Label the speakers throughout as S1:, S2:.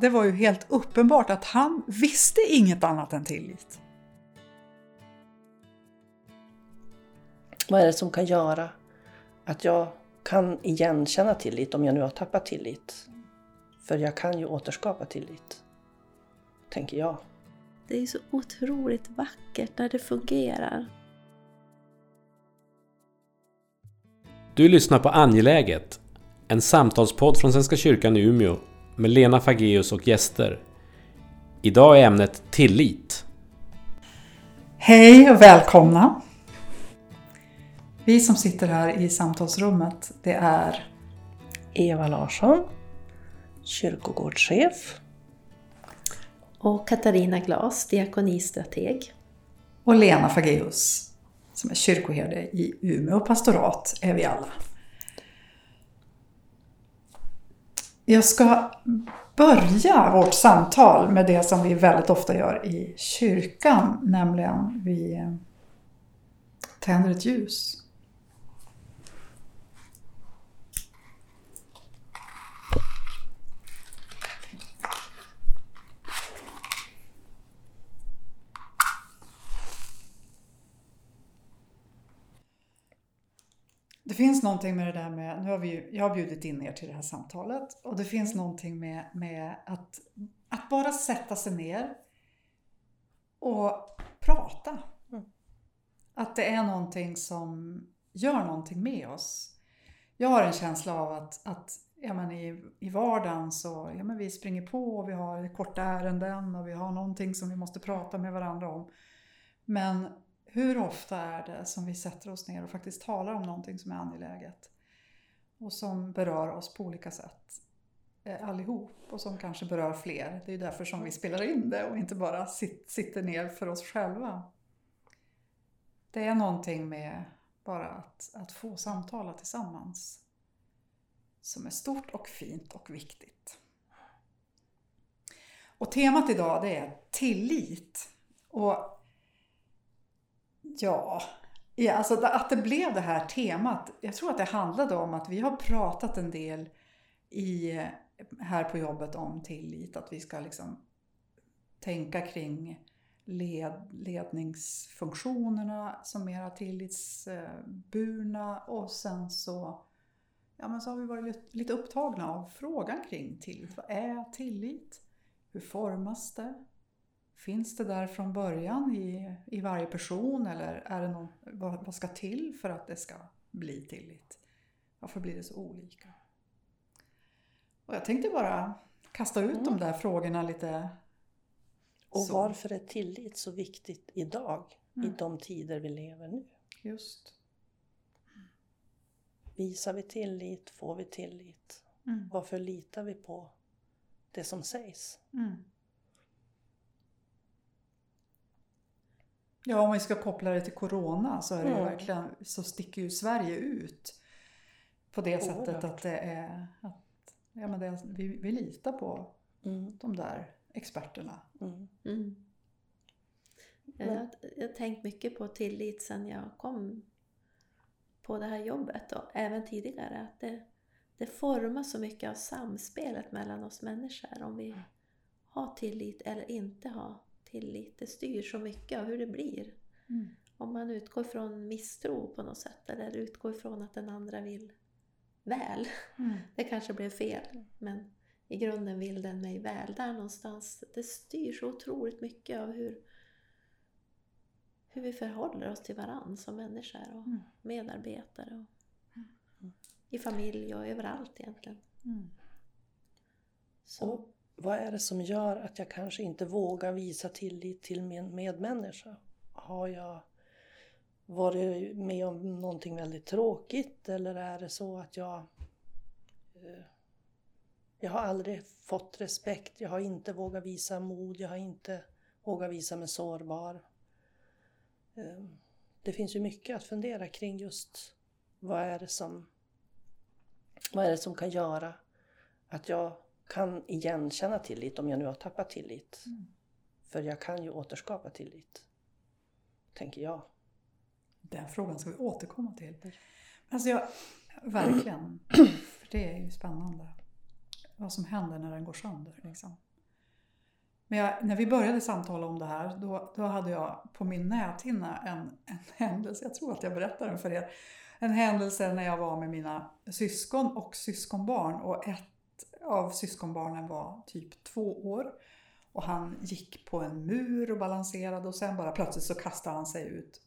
S1: det var ju helt uppenbart att han visste inget annat än tillit.
S2: Vad är det som kan göra att jag kan igenkänna tillit om jag nu har tappat tillit? För jag kan ju återskapa tillit, tänker jag.
S3: Det är så otroligt vackert när det fungerar.
S4: Du lyssnar på Angeläget, en samtalspodd från Svenska kyrkan i Umeå med Lena Fageus och gäster. Idag är ämnet tillit.
S1: Hej och välkomna! Vi som sitter här i samtalsrummet, det är
S2: Eva Larsson, kyrkogårdschef.
S3: Och Katarina Glas, diakonistrateg.
S1: och Lena Fageus som är kyrkoherde i Umeå pastorat är vi alla. Jag ska börja vårt samtal med det som vi väldigt ofta gör i kyrkan, nämligen vi tänder ett ljus. Finns någonting med det där med, nu har vi ju, jag har bjudit in er till det här samtalet och det finns någonting med, med att, att bara sätta sig ner och prata.
S2: Mm.
S1: Att det är någonting som gör någonting med oss. Jag har en känsla av att, att ja, men i, i vardagen så ja, men vi springer på och vi har korta ärenden och vi har någonting som vi måste prata med varandra om. Men hur ofta är det som vi sätter oss ner och faktiskt talar om någonting som är angeläget och som berör oss på olika sätt eh, allihop och som kanske berör fler. Det är ju därför som vi spelar in det och inte bara sit, sitter ner för oss själva. Det är någonting med bara att, att få samtala tillsammans som är stort och fint och viktigt. Och temat idag det är tillit. Och Ja, ja alltså att det blev det här temat. Jag tror att det handlade om att vi har pratat en del i, eh, här på jobbet om tillit. Att vi ska liksom tänka kring led, ledningsfunktionerna som mera tillitsburna och sen så, ja, men så har vi varit lite upptagna av frågan kring tillit. Vad är tillit? Hur formas det? Finns det där från början i, i varje person eller är det någon, vad, vad ska till för att det ska bli tillit? Varför blir det så olika? Och jag tänkte bara kasta ut
S2: Mm.
S1: de där frågorna lite.
S2: Och
S1: Så.
S2: varför är tillit så viktigt idag, i
S1: Mm.
S2: de tider vi lever nu?
S1: Just.
S2: Visar vi tillit? Får vi tillit?
S1: Mm.
S2: Varför litar vi på det som sägs?
S1: Mm. Ja, om vi ska koppla det till Corona så är det
S2: Mm.
S1: verkligen, så sticker ju Sverige ut på det sättet
S2: Oerhört.
S1: att det är, att, ja, men det, är- vi, vi litar på
S2: Mm.
S1: de där experterna.
S2: Mm.
S3: Mm. Jag, har- jag har tänkt mycket på tillit sen jag kom på det här jobbet och även tidigare. Att det, det formar så mycket av samspelet mellan oss människor. Om vi har tillit eller inte har tillit. Det styr så mycket av hur det blir.
S1: Mm.
S3: Om man utgår från misstro på något sätt eller utgår från att den andra vill väl.
S1: Mm.
S3: Det kanske blev fel, men i grunden vill den mig väl. Där någonstans, det styr så otroligt mycket av hur, hur vi förhåller oss till varandra som människor och
S1: Mm.
S3: medarbetare. Och I familj och överallt egentligen.
S1: Mm.
S3: Så,
S2: Och vad är det som gör att jag kanske inte vågar visa tillit till min medmänniska? Har jag varit med om någonting väldigt tråkigt eller är det så att jag eh, jag har aldrig fått respekt, jag har inte vågat visa mod, jag har inte vågat visa mig sårbar. Eh, det finns ju mycket att fundera kring just vad är det som vad är det som kan göra att jag kan igenkänna tillit om jag nu har tappat tillit.
S1: Mm.
S2: För jag kan ju återskapa tillit. Tänker jag.
S1: Den frågan ska vi återkomma till. Alltså jag, verkligen. För det är ju spännande. Vad som händer när den går sönder. Liksom. Men jag, när vi började samtala om det här, då, då hade jag på min näthinna en, en händelse, jag tror att jag berättar den för er. En händelse när jag var med mina syskon och syskonbarn och ett av syskonbarnen var typ två år. Och han gick på en mur och balanserade och sen bara plötsligt så kastade han sig ut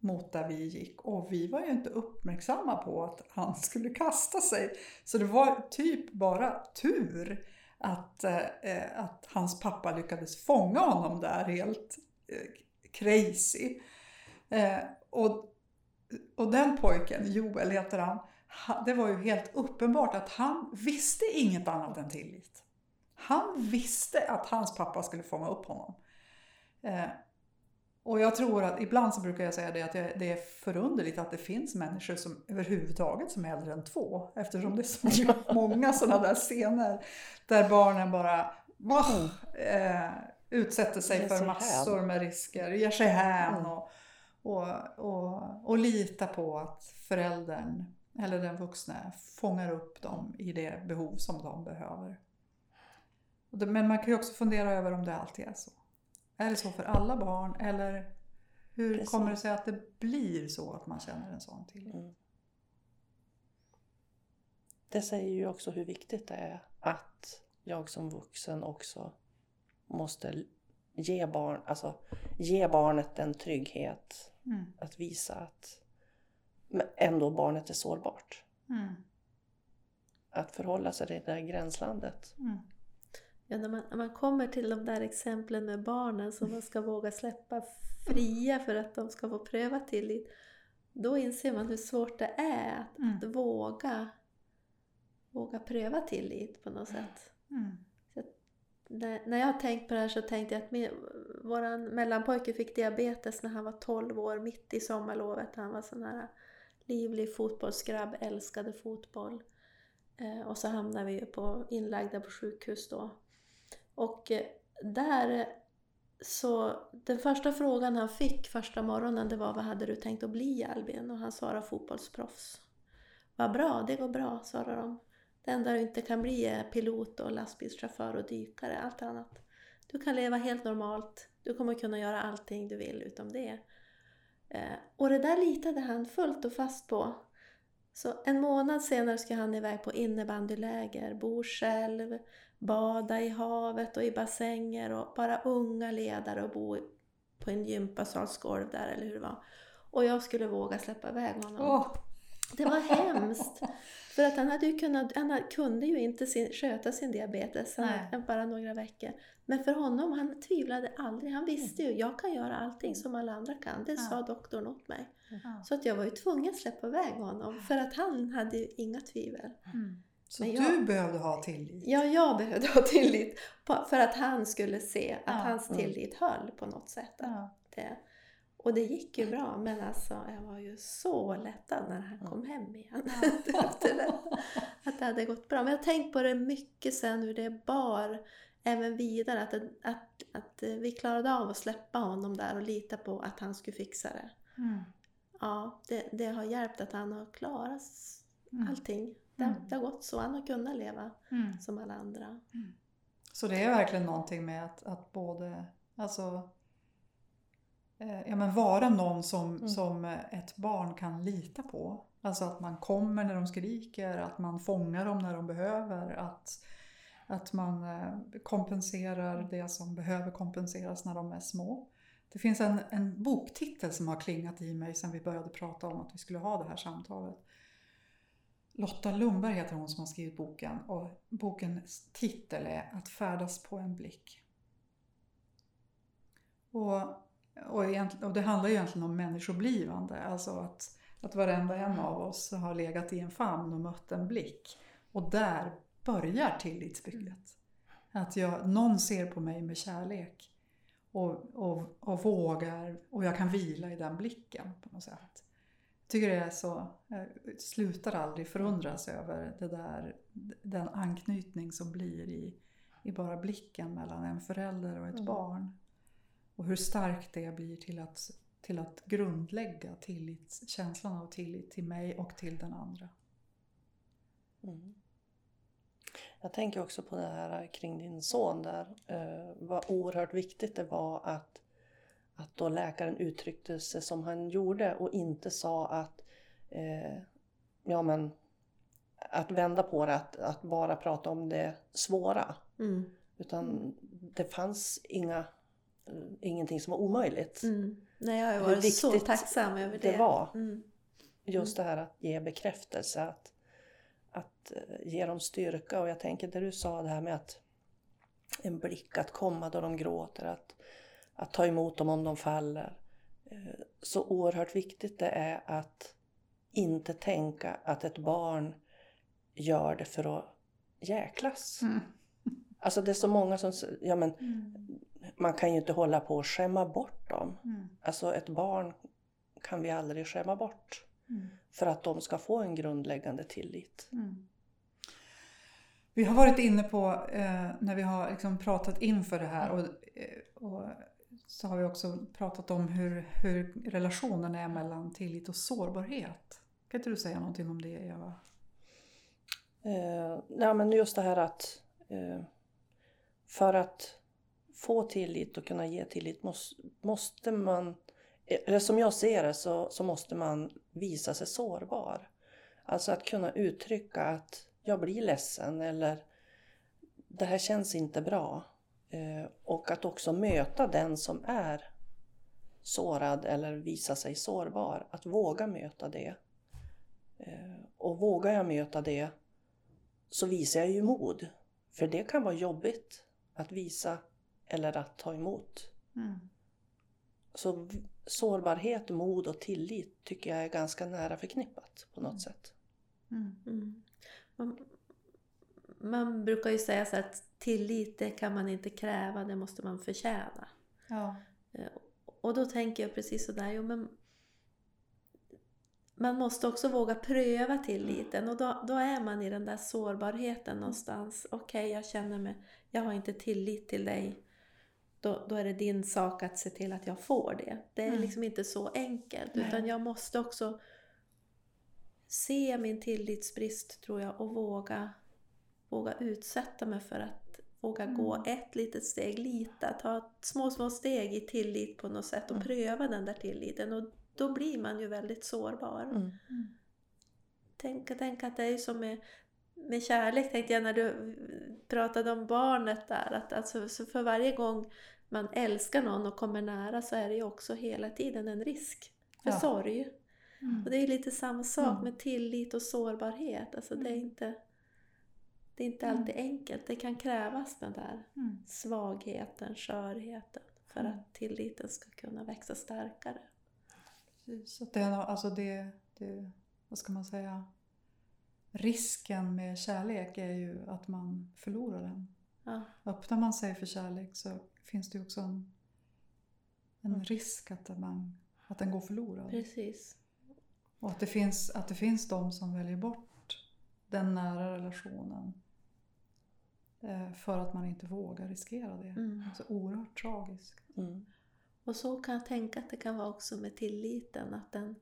S1: mot där vi gick. Och vi var ju inte uppmärksamma på att han skulle kasta sig. Så det var typ bara tur att, eh, att hans pappa lyckades fånga honom där helt eh, crazy. Eh, och, och den pojken, Joel heter han, det var ju helt uppenbart att han visste inget annat än tillit. Han visste att hans pappa skulle fånga upp honom. Eh, och jag tror att ibland så brukar jag säga det att det är förunderligt att det finns människor som överhuvudtaget som är äldre än två. Eftersom det är så många sådana där scener där barnen bara oh, eh, utsätter sig för massor med risker, ger sig hän mm. och, och, och, och litar på att föräldern eller den vuxna fångar upp dem i det behov som de behöver. Men man kan ju också fundera över om det alltid är så. Är det så för alla barn eller hur Precis. kommer det sig att det blir så att man känner en sån tillit? Mm.
S2: Det säger ju också hur viktigt det är att jag som vuxen också måste ge, barn, alltså, ge barnet en trygghet. Mm. Att visa att men ändå barnet är sårbart. Mm. Att förhålla sig till det där gränslandet. Mm.
S3: Ja, när man, när man kommer till de där exemplen med barnen som man ska våga släppa fria för att de ska få pröva tillit. Då inser man hur svårt det är att, mm. att våga, våga pröva tillit på något sätt. Mm. När, när jag har tänkt på det här så tänkte jag att min, våran mellanpojke fick diabetes när han var 12 år, mitt i sommarlovet. Han var sån här livlig fotbollsgrabb, älskade fotboll. Eh, och så hamnade vi på, inlagda på sjukhus då. Och eh, där så den första frågan han fick första morgonen det var vad hade du tänkt att bli Albin? Och han svarade fotbollsproffs. Vad bra, det går bra, svarade de. Det enda du inte kan bli är pilot och lastbilschaufför och dykare, allt annat. Du kan leva helt normalt, du kommer kunna göra allting du vill utom det. Eh, och det där litade han fullt och fast på. Så en månad senare ska han iväg på innebandyläger, bo själv, bada i havet och i bassänger och bara unga ledare och bo på en gympasalsgolv där eller hur det var. Och jag skulle våga släppa iväg honom. Oh. Det var hemskt. För att han, hade ju kunnat, han kunde ju inte sin, sköta sin diabetes, han bara några veckor. Men för honom, han tvivlade aldrig. Han visste ju, jag kan göra allting som alla andra kan. Det sa doktorn åt mig. Så att jag var ju tvungen att släppa iväg honom, för att han hade ju inga tvivel. Mm.
S1: Så jag, du behövde ha tillit?
S3: Ja, jag behövde ha tillit. För att han skulle se att ja. hans mm. tillit höll på något sätt. Ja. Det, och det gick ju bra, men alltså jag var ju så lättad när han kom hem igen. Att det hade gått bra. Men jag har tänkt på det mycket sen, hur det bar även vidare. Att, att, att vi klarade av att släppa honom där och lita på att han skulle fixa det. Mm. Ja, det, det, har hjälpt att han har klarat mm. allting. Det, mm. det, har gått så. Han har kunnat leva mm. som alla andra. Mm.
S1: Så det är verkligen någonting med att, att både alltså, ja, men vara någon som, mm. som ett barn kan lita på. Alltså att man kommer när de skriker, att man fångar dem när de behöver. Att, att man eh, kompenserar det som behöver kompenseras när de är små. Det finns en, en boktitel som har klingat i mig sedan vi började prata om att vi skulle ha det här samtalet. Lotta Lundberg heter hon som har skrivit boken och bokens titel är Att färdas på en blick. Och, och, och det handlar egentligen om människoblivande, alltså att, att varenda en av oss har legat i en famn och mött en blick. Och där börjar tillitsbygget. Att jag, någon ser på mig med kärlek och, och, och vågar och jag kan vila i den blicken på något sätt. Jag tycker det är så, jag slutar aldrig förundras över det där, den anknytning som blir i, i bara blicken mellan en förälder och ett mm. barn. Och hur starkt det blir till att, till att grundlägga tillit, känslan av tillit till mig och till den andra.
S2: Mm. Jag tänker också på det här kring din son där. Eh, vad oerhört viktigt det var att, att då läkaren uttryckte sig som han gjorde och inte sa att eh, ja men att vända på det, att, att bara prata om det svåra.
S3: Mm.
S2: Utan det fanns inga, ingenting som var omöjligt.
S3: Mm. Nej, jag har varit så tacksam över det.
S2: det var.
S3: Mm.
S2: Just det här att ge bekräftelse, att, att eh, ge dem styrka. Och jag tänker det du sa det här med att en blick, att komma då de gråter, att, att ta emot dem om de faller. Eh, Så oerhört viktigt det är att inte tänka att ett barn gör det för att jäklas.
S1: Mm.
S2: Alltså det är så många som ja men
S1: Mm.
S2: Man kan ju inte hålla på och skämma bort dem.
S1: Mm.
S2: Alltså ett barn kan vi aldrig skämma bort.
S1: Mm.
S2: För att de ska få en grundläggande tillit.
S1: Mm. Vi har varit inne på, eh, när vi har liksom pratat inför det här och, eh, och så har vi också pratat om hur, hur relationen är mellan tillit och sårbarhet. Kan inte du säga någonting om det Eva?
S2: Eh, ja, men just det här att eh, för att få tillit och kunna ge tillit måste, måste man, eller som jag ser det så, så måste man visa sig sårbar. Alltså att kunna uttrycka att jag blir ledsen eller det här känns inte bra. Eh, och att också möta den som är sårad eller visar sig sårbar. Att våga möta det. Eh, och vågar jag möta det så visar jag ju mod. För det kan vara jobbigt att visa eller att ta emot.
S1: Mm.
S2: Så sårbarhet, mod och tillit tycker jag är ganska nära förknippat på något sätt.
S1: Mm.
S3: Mm. Man, man brukar ju säga så att tillit det kan man inte kräva, det måste man förtjäna.
S1: Ja.
S3: Eh, Och då tänker jag precis sådär, jo men man måste också våga pröva tilliten och då, då är man i den där sårbarheten någonstans. Okej, jag känner mig, jag har inte tillit till dig. Då, då är det din sak att se till att jag får det. Det är
S1: Mm.
S3: liksom inte så enkelt
S1: Nej.
S3: utan jag måste också se min tillitsbrist tror jag och våga, våga utsätta mig för att våga
S1: Mm.
S3: gå ett litet steg, lita, ta små, små steg i tillit på något sätt och
S2: Mm.
S3: pröva den där tilliten. Och då blir man ju väldigt sårbar.
S2: Mm.
S3: Tänk, tänk att det är som med, med kärlek, tänkte jag när du pratade om barnet där. Att alltså, så för varje gång man älskar någon och kommer nära så är det ju också hela tiden en risk för
S1: Ja.
S3: sorg.
S1: Mm.
S3: Och det är lite samma sak
S1: Mm.
S3: med tillit och sårbarhet. Alltså det är
S1: Mm.
S3: inte, det är inte
S1: Mm.
S3: alltid enkelt. Det kan krävas den där svagheten, skörheten för att tilliten ska kunna växa starkare.
S1: Precis. Så att det, alltså det, det, vad ska man säga, risken med kärlek är ju att man förlorar den.
S3: Ja.
S1: Öppnar man sig för kärlek så finns det ju också en, en
S2: Mm.
S1: risk att, man, att den går förlorad.
S3: Precis.
S1: Och att det, finns, att det finns de som väljer bort den nära relationen eh, för att man inte vågar riskera det.
S3: Mm.
S1: Alltså oerhört tragiskt.
S2: Mm.
S3: Och så kan jag tänka att det kan vara också med tilliten. Att den,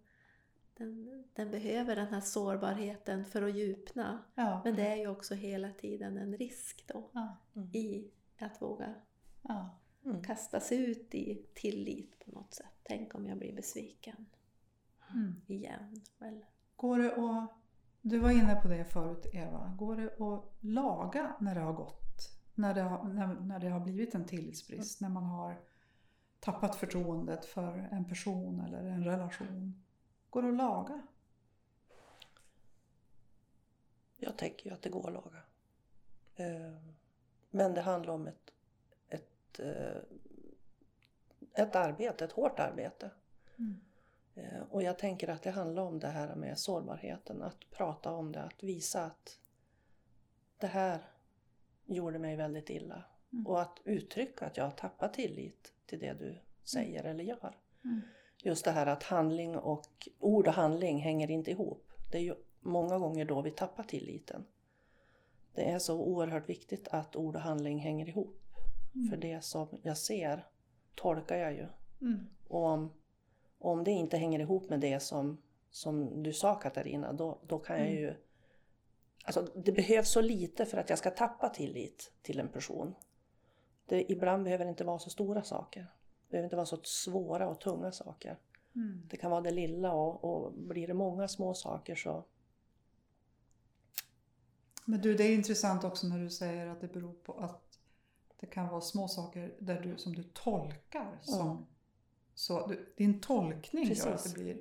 S3: den, den behöver den här sårbarheten för att djupna.
S1: Ja.
S3: Men det är ju också hela tiden en risk då
S1: Ja.
S2: Mm.
S3: i att våga
S1: Ja.
S2: Mm.
S3: kasta sig ut i tillit på något sätt. Tänk om jag blir besviken
S1: Mm.
S3: igen. Eller,
S1: Går det att, du var inne på det förut Eva, går det att laga när det har gått? När det har, när, när det har blivit en tillitsbrist, när man har tappat förtroendet för en person eller en relation? Går det att laga?
S2: Jag tänker ju att det går att laga. Eh, Men det handlar om ett, ett, eh, ett arbete, ett hårt arbete.
S1: Mm.
S2: Eh, Och jag tänker att det handlar om det här med sårbarheten. Att prata om det, att visa att det här gjorde mig väldigt illa.
S1: Mm.
S2: Och att uttrycka att jag har tappat tillit till det du säger eller gör.
S1: Mm.
S2: Just det här att handling och ord och handling hänger inte ihop. Det är ju många gånger då vi tappar tilliten. Det är så oerhört viktigt att ord och handling hänger ihop.
S1: Mm.
S2: För det som jag ser tolkar jag ju.
S1: Mm.
S2: Och om, om det inte hänger ihop med det som, som du sa Katarina, då, då kan jag
S1: Mm.
S2: ju Alltså, det behövs så lite för att jag ska tappa tillit till en person. Det, ibland behöver det inte vara så stora saker. Det behöver inte vara så svåra och tunga saker.
S1: Mm.
S2: Det kan vara det lilla och, och blir det många små saker så...
S1: Men du, det är intressant också när du säger att det beror på att det kan vara små saker där du, som du tolkar som...
S2: Mm.
S1: Så du, din tolkning gör att
S2: Precis.
S1: det blir
S2: Och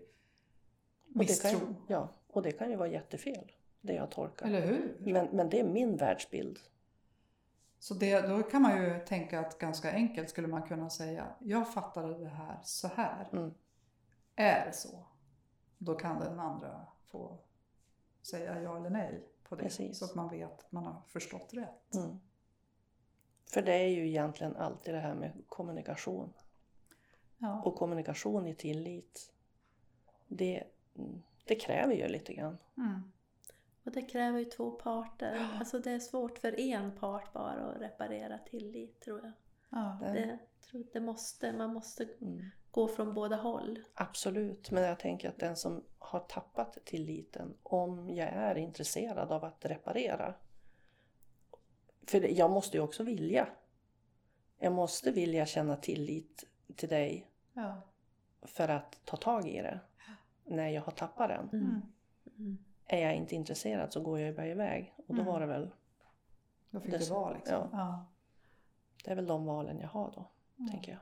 S2: det
S1: misstro.
S2: kan, ja, och det kan ju vara jättefel, det jag tolkar.
S1: Eller hur?
S2: Men, men det är min världsbild.
S1: Så det, då kan man ju tänka att ganska enkelt skulle man kunna säga jag fattade det här så här.
S2: Mm.
S1: Är det så? Då kan den andra få säga ja eller nej på det.
S2: Precis.
S1: Så att man vet att man har förstått rätt.
S2: Mm. För det är ju egentligen alltid det här med kommunikation.
S1: Ja.
S2: Och kommunikation i tillit, det, det kräver ju lite grann.
S1: Mm.
S3: Och det kräver ju två parter. Alltså det är svårt för en part bara att reparera tillit tror jag.
S1: Ja.
S2: Det,
S3: Det, tror det måste, man måste
S2: mm,
S3: gå från båda håll.
S2: absolut, men jag tänker att den som har tappat tilliten, om jag är intresserad av att reparera. För jag måste ju också vilja. Jag måste vilja känna tillit till dig
S1: Ja.
S2: för att ta tag i det när jag har tappat den.
S1: Mm.
S3: Mm.
S2: Är jag inte intresserad så går jag ju bara iväg. Och då
S1: Mm.
S2: var det väl,
S1: Då fick
S2: Det så-
S1: vara liksom.
S2: ja.
S1: Ja.
S2: det är väl de valen jag har då,
S1: Mm.
S2: tänker jag.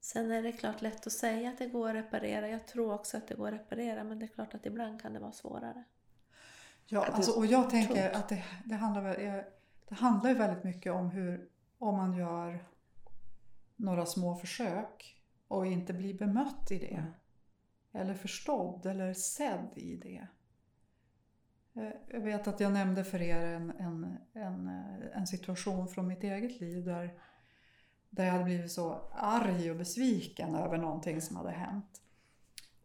S3: Sen är det klart lätt att säga att det går att reparera. Jag tror också att det går att reparera men det är klart att ibland kan det vara svårare.
S1: Ja, alltså, och jag tänker att det, det, handlar eh, det handlar ju väldigt mycket om hur, om man gör några små försök och inte blir bemött i det.
S2: Mm.
S1: Eller förstådd eller sedd i det. Eh, Jag vet att jag nämnde för er en, en, en, eh, en situation från mitt eget liv där, där jag hade blivit så arg och besviken över någonting som hade hänt.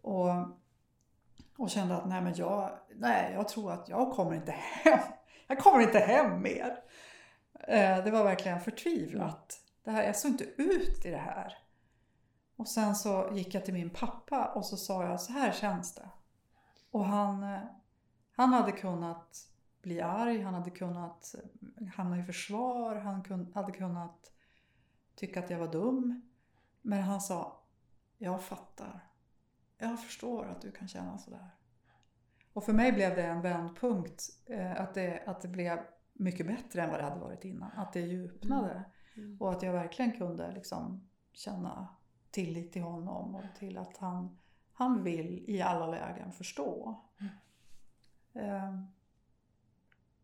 S1: Och, och kände att nej, men jag, nej, jag tror att jag kommer inte hem. Jag kommer inte hem mer. Eh, Det var verkligen förtvivlat. Det här, jag såg inte ut i det här. Och sen så gick jag till min pappa och så sa jag så här känns det. Och han, eh, han hade kunnat bli arg, han hade kunnat hamna i försvar, han hade kunnat tycka att jag var dum. Men han sa, jag fattar. Jag förstår att du kan känna sådär. Och för mig blev det en vändpunkt. eh, Att det, att det blev mycket bättre än vad det hade varit innan. Att det djupnade.
S3: Mm.
S1: Och att jag verkligen kunde liksom känna tillit till honom och till att han, han vill i alla lägen förstå. Ehm,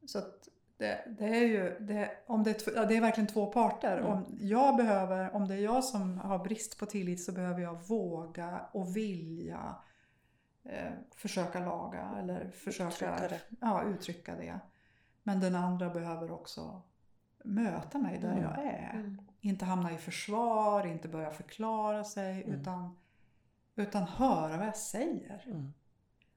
S1: Så att det, det är ju, det, om det, ja, det är verkligen två parter.
S2: Mm.
S1: Om, jag behöver, om det är jag som har brist på tillit så behöver jag våga och vilja eh, försöka laga eller försöka
S2: Uttrycka det.
S1: Ja, uttrycka det. Men den andra behöver också möta mig där
S2: Mm.
S1: jag är.
S3: Mm.
S1: Inte hamna i försvar, inte börja förklara sig
S2: Mm.
S1: utan, utan höra vad jag säger.
S2: Mm.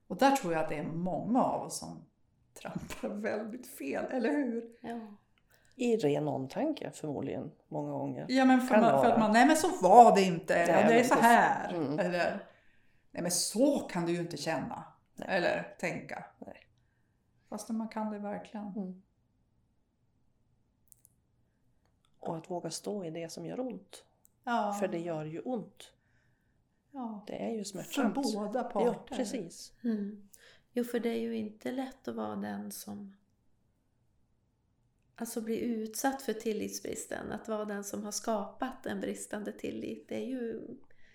S1: Och där tror jag att det är många av oss som trampar väldigt fel, eller hur?
S3: Ja.
S2: I ren omtanke förmodligen, många gånger.
S1: Ja men för, man, för att man, nej men så var det inte,
S2: Nej,
S1: det är
S2: men
S1: så här.
S2: Mm.
S1: Eller, nej men så kan du ju inte känna.
S2: Nej.
S1: Eller tänka.
S2: Nej.
S1: Fast man kan det verkligen.
S2: Mm. Och att våga stå i det som gör ont.
S1: Ja.
S2: För det gör ju ont.
S1: ja.
S2: Det är ju
S1: För
S2: smärtsamt.
S1: båda parter.
S2: Ja, precis.
S3: Mm. Jo, för det är ju inte lätt att vara den som alltså blir utsatt för tillitsbristen. Att vara den som har skapat en bristande tillit. Det är ju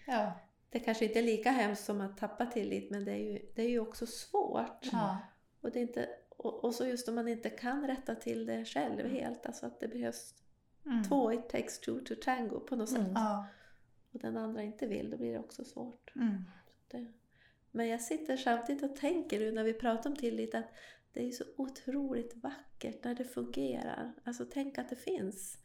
S1: Ja.
S3: det kanske inte är lika hemskt som att tappa tillit men det är ju, det är ju också svårt.
S1: Ja.
S3: Och, det är inte, och, och så just om man inte kan rätta till det själv helt. Alltså att det behövs
S1: Mm.
S3: två, it takes two to tango på något sätt.
S2: Mm.
S1: Ja.
S3: Och den andra inte vill, då blir det också svårt.
S1: Mm.
S3: Det. Men jag sitter samtidigt och tänker nu när vi pratar om tillit att det är så otroligt vackert när det fungerar. Alltså tänk att det finns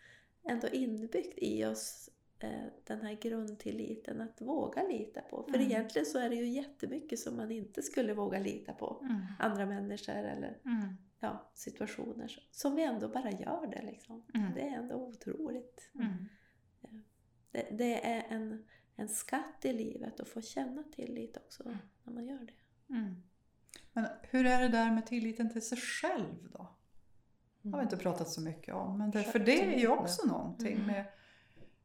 S3: ändå inbyggt i oss eh, den här grundtilliten att våga lita på. För
S1: Mm.
S3: egentligen så är det ju jättemycket som man inte skulle våga lita på.
S1: Mm.
S3: Andra människor eller
S1: Mm.
S3: ja, situationer som vi ändå bara gör det liksom.
S1: Mm.
S3: Det är ändå otroligt.
S1: Mm.
S3: Det, det är en, en skatt i livet att få känna tillit också när man gör det.
S1: Mm. Men hur är det där med tilliten till sig själv då? Det har vi inte pratat så mycket om. Men det, för det är ju också någonting
S2: Mm.
S1: med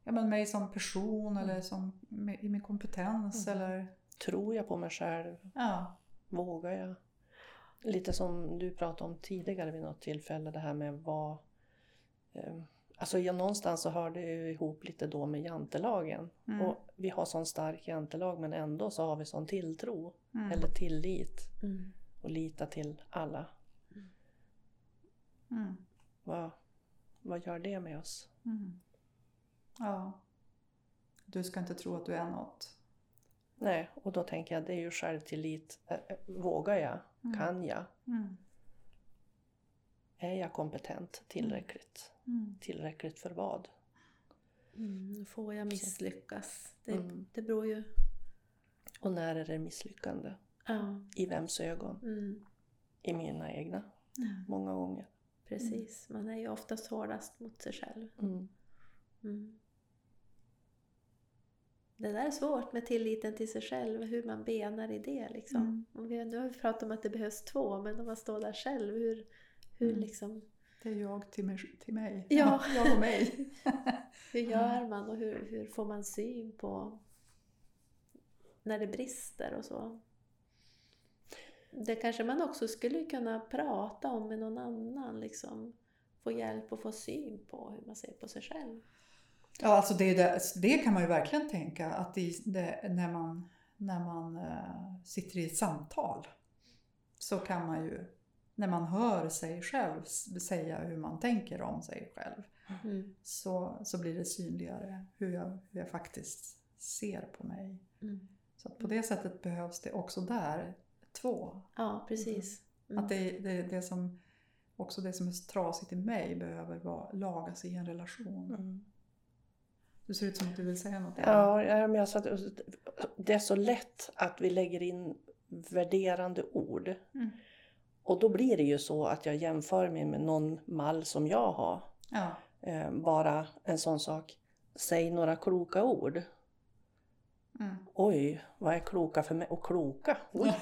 S1: ja, men mig som person eller som, med, i min kompetens.
S2: Mm.
S1: Eller,
S2: Tror jag på mig själv?
S1: ja.
S2: Vågar jag? Lite som du pratade om tidigare vid något tillfälle, det här med vad... Alltså jag, någonstans så hör det ju ihop lite då med jantelagen.
S1: Mm.
S2: Och vi har sån stark jantelag men ändå så har vi sån tilltro.
S1: Mm.
S2: Eller tillit.
S3: Mm.
S2: Och lita till alla.
S1: Mm.
S2: Vad, vad gör det med oss?
S1: Mm. Ja. Du ska inte tro att du är något.
S2: Nej, och då tänker jag det är ju självtillit. Vågar jag?
S1: Mm.
S2: Kan jag?
S1: Mm.
S2: Är jag kompetent tillräckligt?
S1: Mm.
S2: Tillräckligt för vad?
S3: Mm. Får jag misslyckas? Det,
S2: Mm.
S3: det beror ju...
S2: Och när är det misslyckande?
S3: Ja.
S2: I vems ögon?
S3: Mm.
S2: I mina egna.
S1: Mm.
S2: Många gånger.
S3: Precis, man är ju oftast hårdast mot sig själv.
S2: Mm.
S3: Mm. Det där är svårt med tilliten till sig själv, hur man benar i det. Liksom.
S1: Mm.
S3: Vi, nu har vi pratat om att det behövs två, men om man står där själv, hur, hur,
S1: Mm.
S3: liksom,
S1: Det är jag till mig. Till mig.
S3: Ja.
S1: jag och mig.
S3: hur gör man och hur, hur får man syn på när det brister och så. Det kanske man också skulle kunna prata om med någon annan. Liksom. Få hjälp och få syn på hur man ser på sig själv.
S1: Ja, alltså det, det, det kan man ju verkligen tänka att det, när man, när man eh, sitter i ett samtal så kan man ju, när man hör sig själv säga hur man tänker om sig själv
S3: Mm.
S1: så, så blir det synligare hur jag, hur jag faktiskt ser på mig.
S3: Mm.
S1: Så att på det sättet behövs det också där två.
S3: Ja, precis. Mm.
S1: Att det, det, det som, också det som är trasigt i mig behöver vara, lagas i en relation.
S2: Mm.
S1: Du ser ut som att du vill säga något.
S2: Ja, ja, men jag det är så lätt att vi lägger in värderande ord.
S1: Mm.
S2: Och då blir det ju så att jag jämför mig med någon mall som jag har.
S1: Ja.
S2: Eh, bara en sån sak. Säg några kloka ord.
S1: Mm.
S2: Oj, vad är kloka för mig? Och kloka? Oj.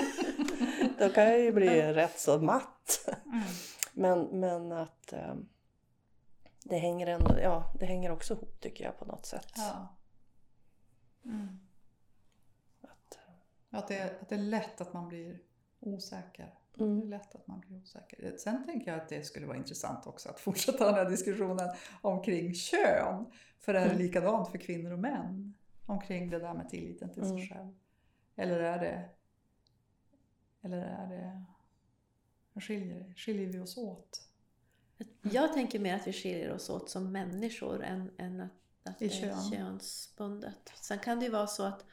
S2: Då kan jag ju bli rätt så matt.
S1: Mm.
S2: Men, men att eh, det hänger ändå, ja, det hänger också ihop tycker jag på något sätt.
S1: Ja. Mm.
S2: Att,
S1: Att, det, att det är lätt att man blir osäker. Det är
S2: mm,
S1: lätt att man blir osäker. Sen tänker jag att det skulle vara intressant också att fortsätta den här diskussionen omkring kön. För är det
S2: Mm.
S1: likadant för kvinnor och män? Omkring det där med tilliten till sig
S2: Mm.
S1: själv. Eller är det... Eller är det... Skiljer, skiljer vi oss åt?
S3: Jag tänker mer att vi skiljer oss åt som människor än, än att, att
S1: I
S3: det är
S1: kön.
S3: könsbundet. Sen kan det ju vara så att,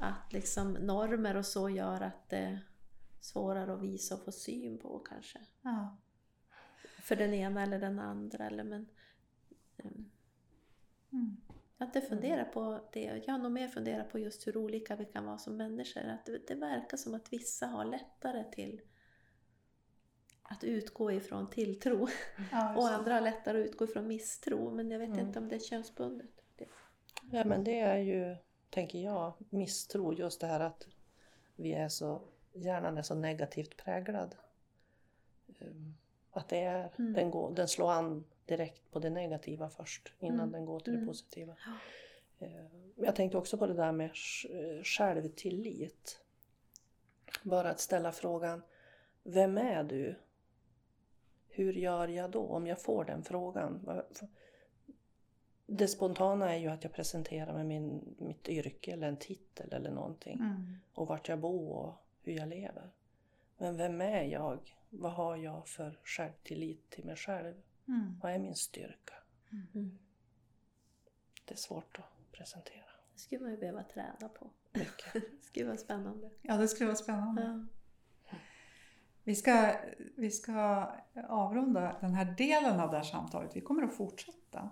S3: att liksom normer och så gör att det är svårare att visa och få syn på kanske.
S1: Ja.
S3: För den ena eller den andra. Eller men, mm,
S1: Mm.
S3: jag har inte funderat på det. Jag har nog mer funderat på just hur olika vi kan vara som människor. Att det, det verkar som att vissa har lättare till att utgå ifrån tilltro.
S1: Ja,
S3: Och andra har lättare att utgå ifrån misstro. Men jag vet
S2: Mm.
S3: inte om det är könsbundet. Det.
S2: ja men det är ju, tänker jag, misstro. Just det här att vi är så, hjärnan är så negativt präglad. Um, Att det är,
S3: Mm.
S2: den, går, den slår an direkt på det negativa först innan
S3: Mm.
S2: den går till det
S3: Mm.
S2: positiva. Eh, Men jag tänkte också på det där med sj- självtillit. Bara att ställa frågan, vem är du? Hur gör jag då om jag får den frågan? Det spontana är ju att jag presenterar med min, mitt yrke eller en titel eller någonting.
S1: Mm.
S2: Och vart jag bor och hur jag lever. Men vem är jag? Vad har jag för självtillit till mig själv?
S1: Mm.
S2: Vad är min styrka?
S3: Mm.
S2: Det är svårt att presentera.
S3: Det skulle man ju behöva träna på.
S2: Mycket.
S3: Det skulle vara spännande.
S1: Ja, det skulle vara spännande.
S3: Ja.
S1: Vi ska, vi ska avrunda den här delen av det här samtalet. Vi kommer att fortsätta.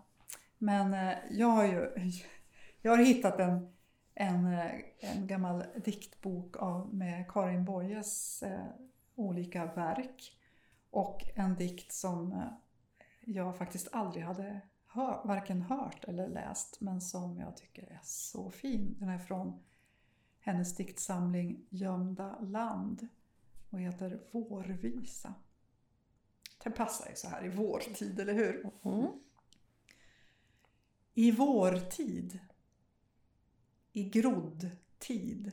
S1: Men eh, jag har ju jag har hittat en, en, eh, en gammal diktbok av, med Karin Boyes eh, olika verk. Och en dikt som eh, jag faktiskt aldrig hade hör, varken hört eller läst men som jag tycker är så fin. Den är från hennes diktsamling Gömda land och heter Vårvisa. Det passar ju så här i vårtid, eller hur?
S2: Mm.
S1: I vårtid, i tid.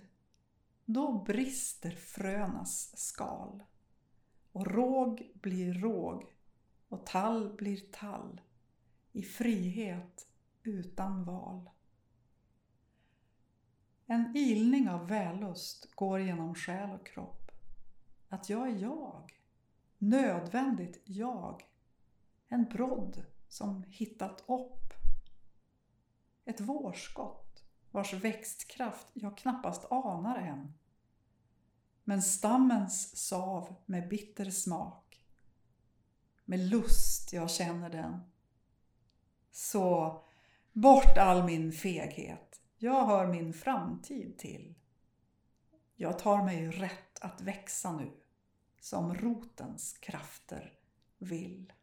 S1: då brister frönas skal och råg blir råg och tall blir tall i frihet utan val. En ilning av vällust går genom själ och kropp. Att jag är jag, nödvändigt jag, en brodd som hittat upp. Ett vårskott vars växtkraft jag knappast anar än. Men stammens sav med bitter smak. Med lust jag känner den. Så bort all min feghet. Jag hör min framtid till. Jag tar mig rätt att växa nu, som rotens krafter vill.